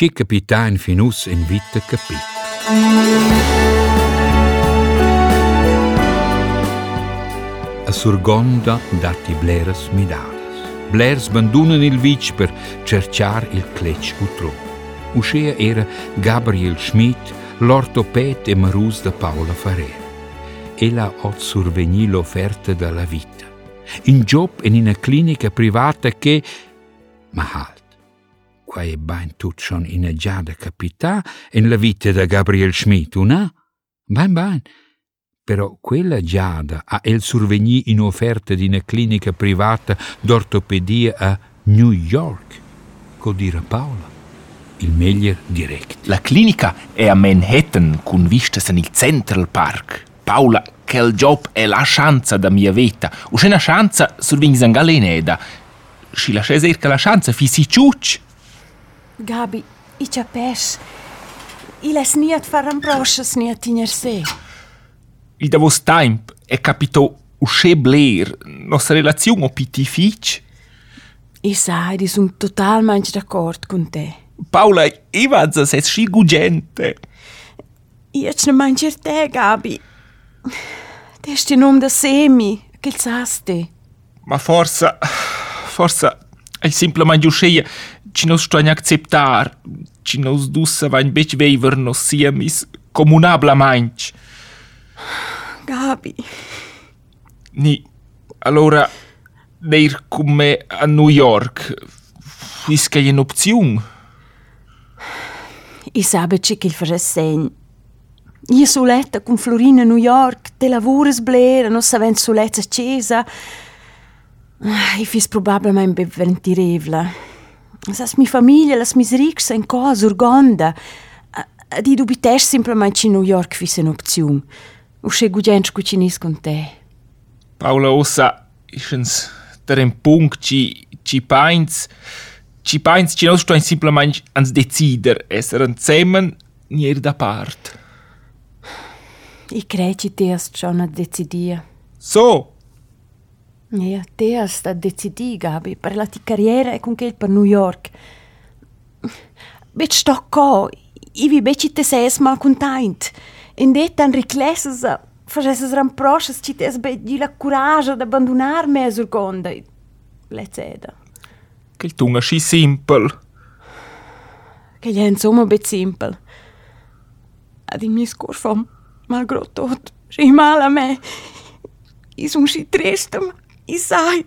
Ci capitain finus in vita capit. A Surgonda dati bleras midadas. Blers bandunan il vic per cerciar il clec utro. Uscea era Gabriel Schmidt, l'ortoped e marus da Paola Ferrer. Ella ha survegni l'offerta della vita. In job in una clinica privata che... Ma halt. Ben tut schon in giada capità in la vita da Gabriel Schmidt, una? Ben ben. Però quella giada ha il survegni in offerta di una clinica privata d'ortopedia a New York. Co dire Paola? Il meglio diretto. La clinica è a Manhattan, con vistas nel Central Park. Paula, quel job è la chance da mia vita. Usce una chance survins in galeneda. Si lascia che la chance fi si ciuc. Gabi, i capes. I les niet faran proches niet in se. Il davos temp è capito usce bler nostra relazione piti fic. I sai, di sun totalmente d'accordo con te. Paula, i vazza ses sci gugente. Io ne mangier te, Gabi. Te sti nom da semi, che saste. Ma forza, forza, è semplicemente usceia ci nos sto acceptar, ci nos dussa vain bec veiver nos siemis comunablemente. Gabi, Ni, allora, neir con me a New York, vis che è un'opzione. i sabe che il farà segn. Io con Florina a New York, te lavores blera, non savent soletta accesa. Ah, I fis probabilmente beventirevla. Sas mi famiglia, las mis rics en cosa urgonda. Di dubitesh simplemente in New York fis un'opzione. Usce gugents cucinis con te. Paula Ossa, ischens der en punct ci ci pains ci pains ci nos sto semplicemente ans decider esser insieme nier da part. I creci te hast schon a decidia. So, Ja, te hast a decidi, Gabi, per la tua carriera e con che per New York. Bet sto co, i vi beci te ses mal content. In det tan riclesses, facesses ramproches, ci tes be di la coraggio ad abbandonar me a surgonda. Le ceda. che il tunga sci simple. Che gli è insomma bet simpel. Ad in mi scurfom, malgrado tot, sci mal a me. I sun sci triste, ma i sai.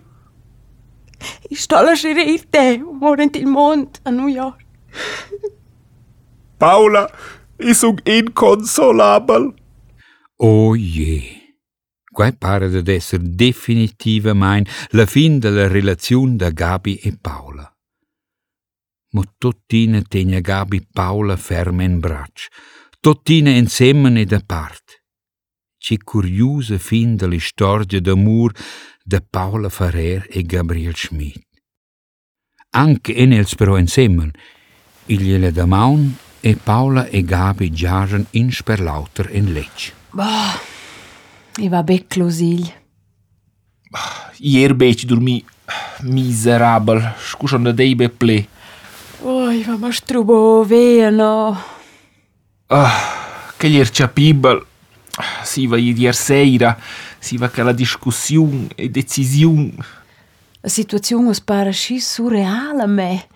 I sto a lasciare te, ora il mondo a New York. Paula, is un inconsolabel. Oh je. Quai pare ad esser definitivamente la fin della relazione da Gabi e Paola. Ma tottina tegna Gabi Paola ferma in braccio, tottina insieme e da parte. Ci curiosa fin della storia d'amor da Paola Ferrer e Gabriel Schmidt. Anche in els però insieme, il da maun e Paola e Gabi giagen in sperlauter in lecce. Boh, i va be closigl. Ier bec dormi miserabel, scusan da deibe ple. Oh, va ma strubo vea, no. Ah, che ier capibel. Si va ier seira, si va aquela discussione e decisione. La situazione pare così surreale a me.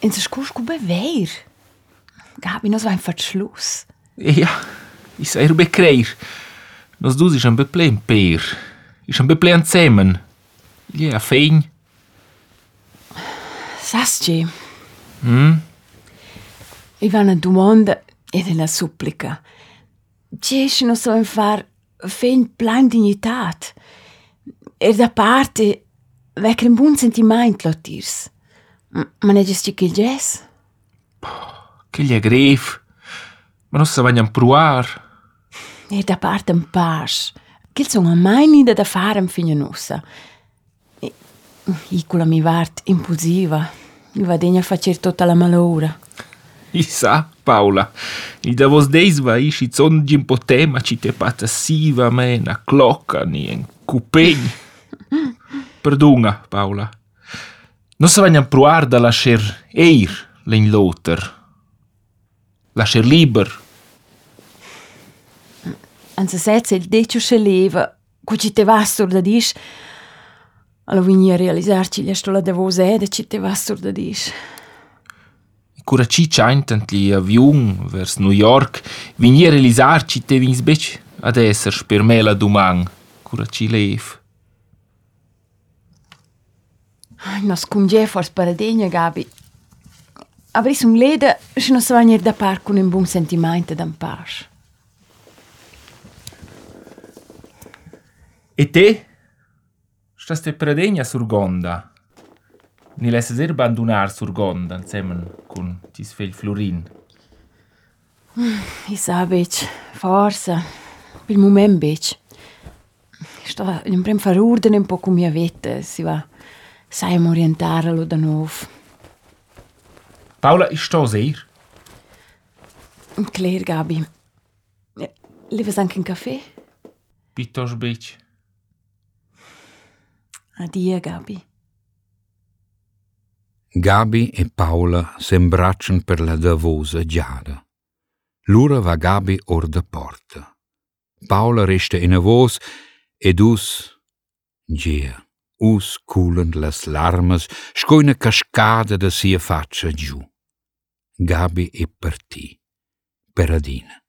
In se scusch come ver. Gabi, nos so in fat Schluss. Ja, ich sei rbe kreir. Nos du sich am beplen per. Ich am beplen zemen. Ja, fein. Sasci. Hm? Ich war eine Domanda e eine supplica. Ci esce non so in far fein plan dignitat. E da parte, vecre un buon sentimento lo tirs. Ma ne gesti che jazz? Che gli è greve. Ma non si vogliono provare. E da parte un pas. Che sono mai nida da fare in fine e quella mi vart impulsiva. Mi va degna a fare tutta la malora. I sa, Paula. Il davos deis va ishi zon gin potema ci te passiva me na clocca ni en cupegn. Perdunga, Paula. Non si vogliono provare da lasciar eir len loter. lasciar liber. Anzi, se il decio se leva, ci te vastor da dis, vini a realizzarci gli sto la devosa ed ci te vastor da dis. curăcici ententli avion vers New York, vin ieri realizar ci te vins bec ad esser per me la duman, curăci lev. Nos cum ge fors paradegna, Gabi. Avris un leda și nu se va da par cu un bun sentiment de paș. E te? Stas te pradegna surgonda? Ni lesse ser abandonar sur Gonda insieme con tis fegl Florin. I sa bec, forsa, per moment bec. Sto in prem far ordine un po' con mia vita, si va. Sai orientare lo da nuovo. Paula, ich sto sehr. Claire, Gabi. Levas anche un caffè? Piuttosto bec. Addio, Gabi. Gabi e Paula s'embracciano per la davosa Giada. L'ura va Gabi or da porta. Paula resta in avos ed us gia. Us culen las larmas, sco una cascada da sia faccia giù. Gabi è partì. Peradina.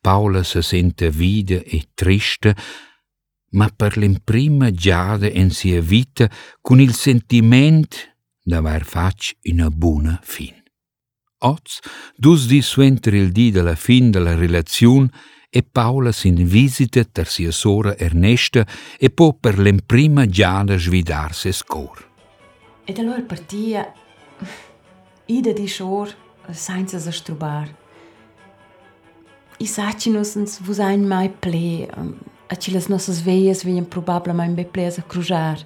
Paula se sente vida e triste, ma per l'imprima giada in sia vita con il sentimento d'aver fac una buona fin. Oz, dus di suenter il di della fin della relazione e Paula sin visita ter sia sora Ernesta e po per l'imprima giada svidarsi scor. Ed allora partia ida di shor senza zastrubar. I sacinos ens vusain mai ple, um, a ci las nossas veias venham probabilmente bem ple a crujar.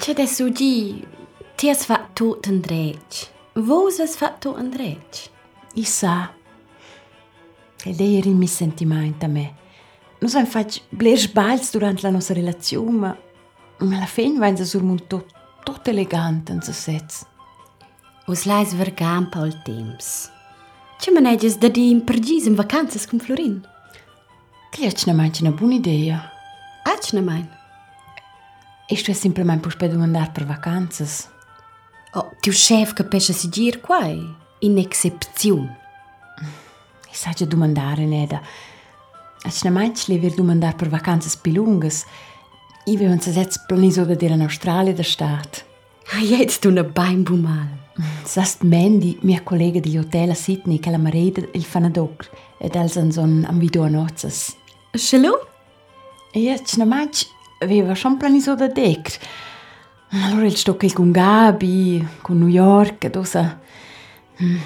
Ce te sugi? Ti has fatto tot îndreci. Vos has fatto îndreci. Isa. Ed eri mi sentimento a me. Non so, infatti, ble sbalz durante la nostra relazione, ma ma la alla fine vengono sul tot, tot în in sets. Us lais vergam pa il temps. Ce maneges da di impergis in vacanzas con Florin? Că e Che è una buona idea. È una mai. Isto è semplicemente per spedire andare per vacanze. Oh, tu chef capisce si gir quai. In excepzione. E sa già domandare, Neda. Ach ne manca le ver domandare per vacanze più lunghe. Io avevo se setz planiso da dire in Australia da stat. Ah, jetzt tu ne bain bumal. Sast Mandy, mia collega di hotel a Sydney, che la marita il fanadoc ed els en son am video a nozzas. Shalom? E ach ne manca aveva schon planiso da decr. Allora il sto che con Gabi, con New York, dosa... Mm.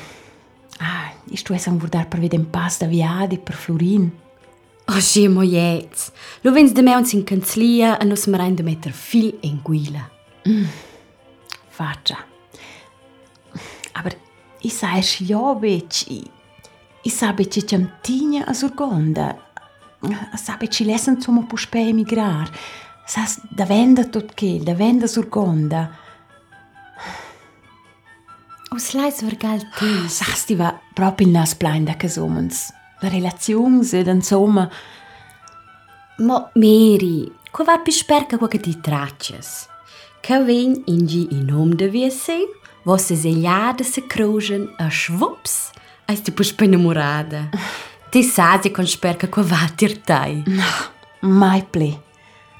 Ah, ich tu es an vurdar per vedem pass da viadi per Florin. Oh, schie mo jetz. Lo vens de me uns in Kanzlia an e us marein de meter viel e in Guila. Mm. Faccia. Ah, Aber ich es schjobic, ich, ich sabe che ciamtinja a Surgonda. Sabe, ci lesen zum puspe emigrar. Sas, da venda tot che, da venda Surgonda. Us lais vergal temps. Sas, ti va proprio il nas plein da casomens. La relazione, ed insomma... Mo, Mary, qua va più sperca qua che ti traccias. Che ven ingi in nom de viese, vosse segliade se crogen a schwups, eis ti puspe innamorada. Ti sasi con sperca qua va tirtai. Mai ple.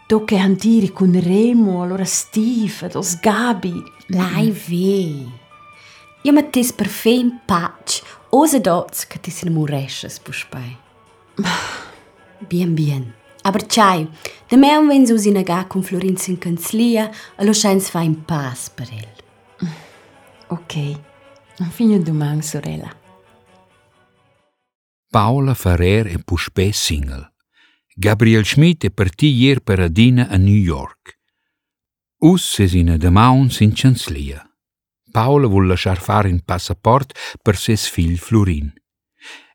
Tocche antiri con Remo, allora Steve, dos Gabi. Lai ve. Io mattis per fe in pace, ose dots che ti se namoresces puspai. Bien, bien. Aber tschai, de me un vens us inaga con Florenz in canzlia, e lo scheins fa in pace per el. Ok. Fino domani, sorella. Paola Ferrer e Puspè single. Gabriel Schmidt è partì ieri per Adina a New York. Us es in demauns in Chanclia. Paola vuol lasciar fare in passaport per ses fill Florin.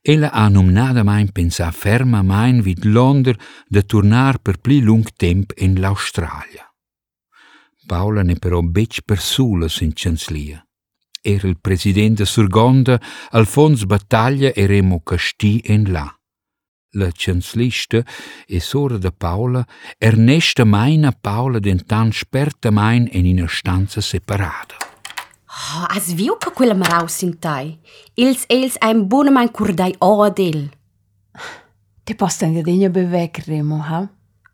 Ella ha numnada mein pensar ferma mein vid Londra de tornar per pli lung temp in l'Australia. Paola ne però bec per sulas in Chanclia. Era il presidente Surgonda, Alfons Battaglia e Remo Casti in là. La canzlista e sora de Paula, Ernesta Maina Paula dentan sperta main in una stanza separata. Oh, as viu che quella marau sintai. Ils els ein buona mein curdai odel. Te posso anche degna bevec, Remo, ha?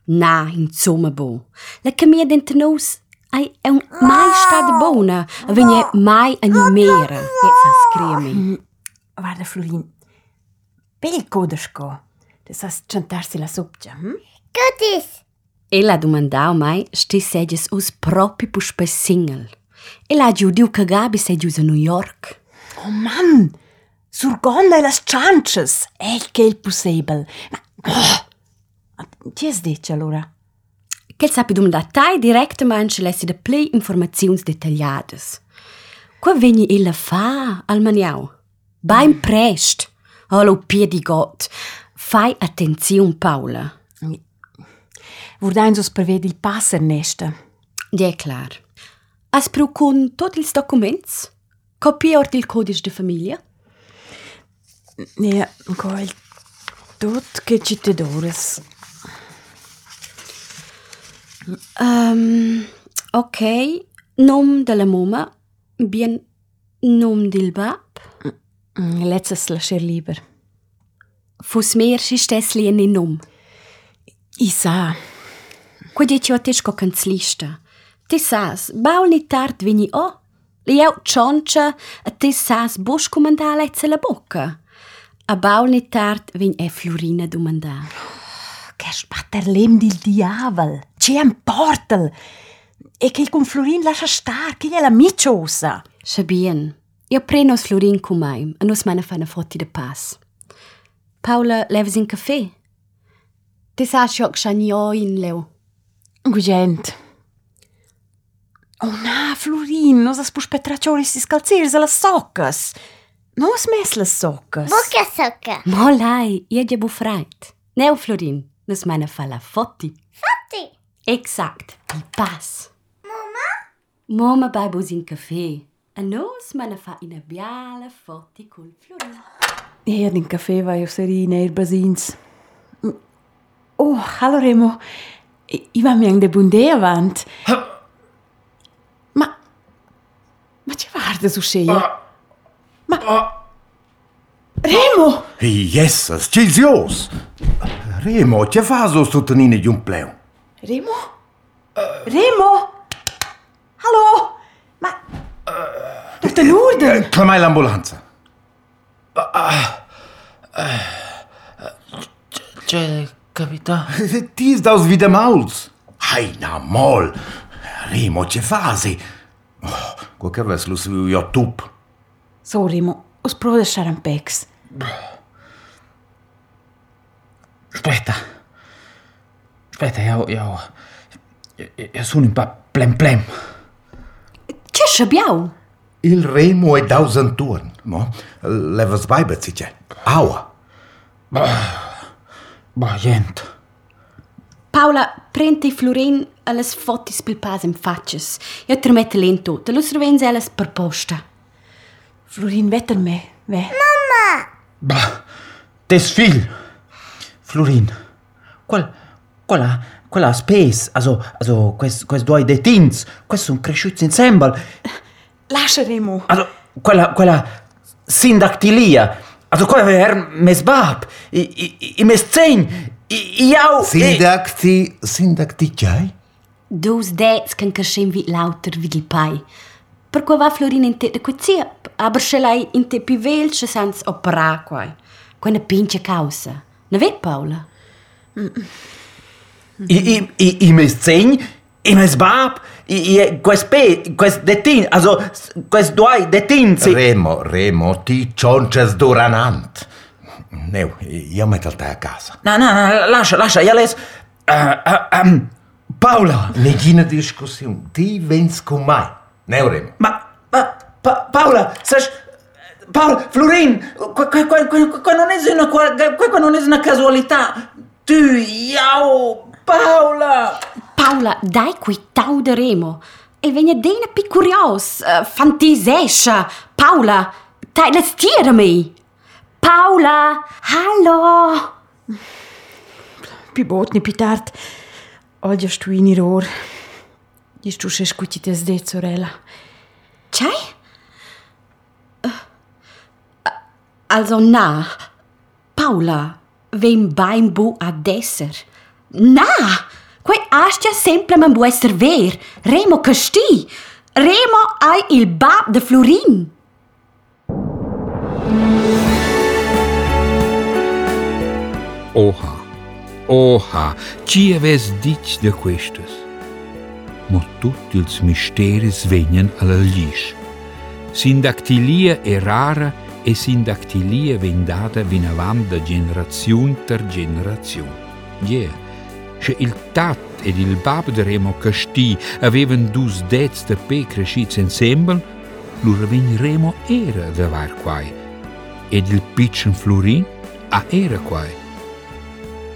Na, insomma bo. La camia dentro nos ai é um mai está de bona. Wenn je mai animeren. Jetzt hast kremi. Guarda, Florin. Pel codersco. Das chantar se la sopcia, hm? Gotis. Ella domandau mai, sti sedges us propi pus per single. Ella giudiu que Gabi sedgius a New York. Oh, man, Surgonda las chances. È che il possibile. Ma... Oh! Ti es dice allora? Che sappi domandar tai directamente lessi de play informazions dettagliadas. Qua vegni ella fa al maniau. Beim prest. Hallo piedi Gott. Fai attenzione, Paula. Vordain sos prevedi il pass Ernesta. Ja, klar. As pro con tot ils documents? Copia ort il codice de famiglia? Ja, quel tot che ci te dores. Ehm, um, ok, nom de la mama, bien nom del bab. Mm, mm, Letztes lascher lieber. Fus mir ist das Lien in nom. Ich sah. Ko dječi o težko kanclišta. Ti sas, bavni tard vini o, lijev čonča, e ti sas boš komandala cela boka. A bavni tard vin e Florina domanda. Ker špater lem del diavel. C'è importa! E E che con Florin lascia star, che è la miciosa! Sabien, io prendo Florin con me e non me ne foto di pass. Paula, leves in caffè? Ti sa ciò che c'è in leo? Gugent. Oh não, Florin, non si può aspettare ciò che si scalzirse le soccas! Non ho smesso le soccas! Bucca socca! Molai, io già buffreit. Neo, Florin, non me ne la foto. Exact, die paas. Mama? Mama babus in café. A nós mana fa een biale foto col florina. Hier in café vai eu seri neir basins. Oh, hallo Remo. I va mi de bundé avant. Ma... Ma ci guarda su sceia? Ma... Remo! Yes, scelzios! Remo, je fa zo tot di un pleo? Remo? Remo? Hallo? Ma... Tutto in ordine? Clamai l'ambulanza. C'è capità? Tis daus wieder mauls. Hai, na mol. Remo, ce fasi? Oh, quel che ves lo su io tup. So, Remo, os pro de Sharampex. Aspetta. Špete, jag, jag, jag, jag sonim pa plem plem. Ce șăbeau? Il remu e dau zântuan, mo? No? Le văzbaibă, zice. Aua! Ba, ba, jent. Paula, prende Florin alles fotis pil pas in faces. Eu ja trimette len tot, lo survenze alles per posta. Florin, vetter me, ve. Mamma! Ba, tes fil! Florin, qual... quella... quella spes, also... also... quest... quest due detins, questi sono cresciuti insieme. Lascia, Remo. Also, quella... quella... sindactilia. Also, quella er mes bab, i, i, i mes zehn, i, i au... Sindacti, sindacti chai? Dus dets can cascem vit lauter vid il pai. Per qua va Florin in te de queziep, aber se lei in te pi velce sans opera quai. Quena pinche causa. Ne vet Paula? I, i, i, i mes zehn, i mes bab, i, i, quest pe, quest detin, also, quest due detins, i... Remo, Remo, ti cionces duranant. Neu, io metto te a casa. No, no, no, lascia, lascia, io les... Uh, uh, um, Paula! Negina discussione. Ti vens con mai. Neu, Remo. Ma, ma pa, Paula, sai... Paula, Florin, qua, qua, qua, qua, qua non è una, qua, qua non è una casualità. Tu, io, Paola! Paola, dai qui tauderemo. E venedena picurios, uh, eh, fantisescia. Paola, dai, let's tirami. Paola, hallo! Pibotni pitart. Oggi sto in error. Gli sto scucite sde, sorella. C'hai? Uh, eh, also na, Paula, wem beim bu ad esser? Na! Quei astia sempre man bu esser ver. Remo casti. Remo ai il bab de Florin. Oha, oha, chi aves dic de questes? Mo tutti ils misteris vegnan alla lis. Sindactilia è rara e sindactilia vendata vinavam da generazione per generazione. Yeah. Se il tat ed il bab de Remo Casti avevan dus dets de pe crescits ensemble, vegn Remo era da var quai. Ed il piccin Florin a era quai.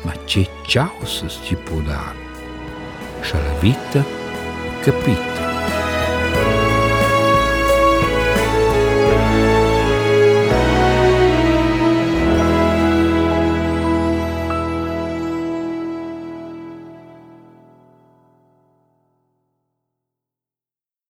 Ma c'è ciaus ci può dar. Scia la vita capita.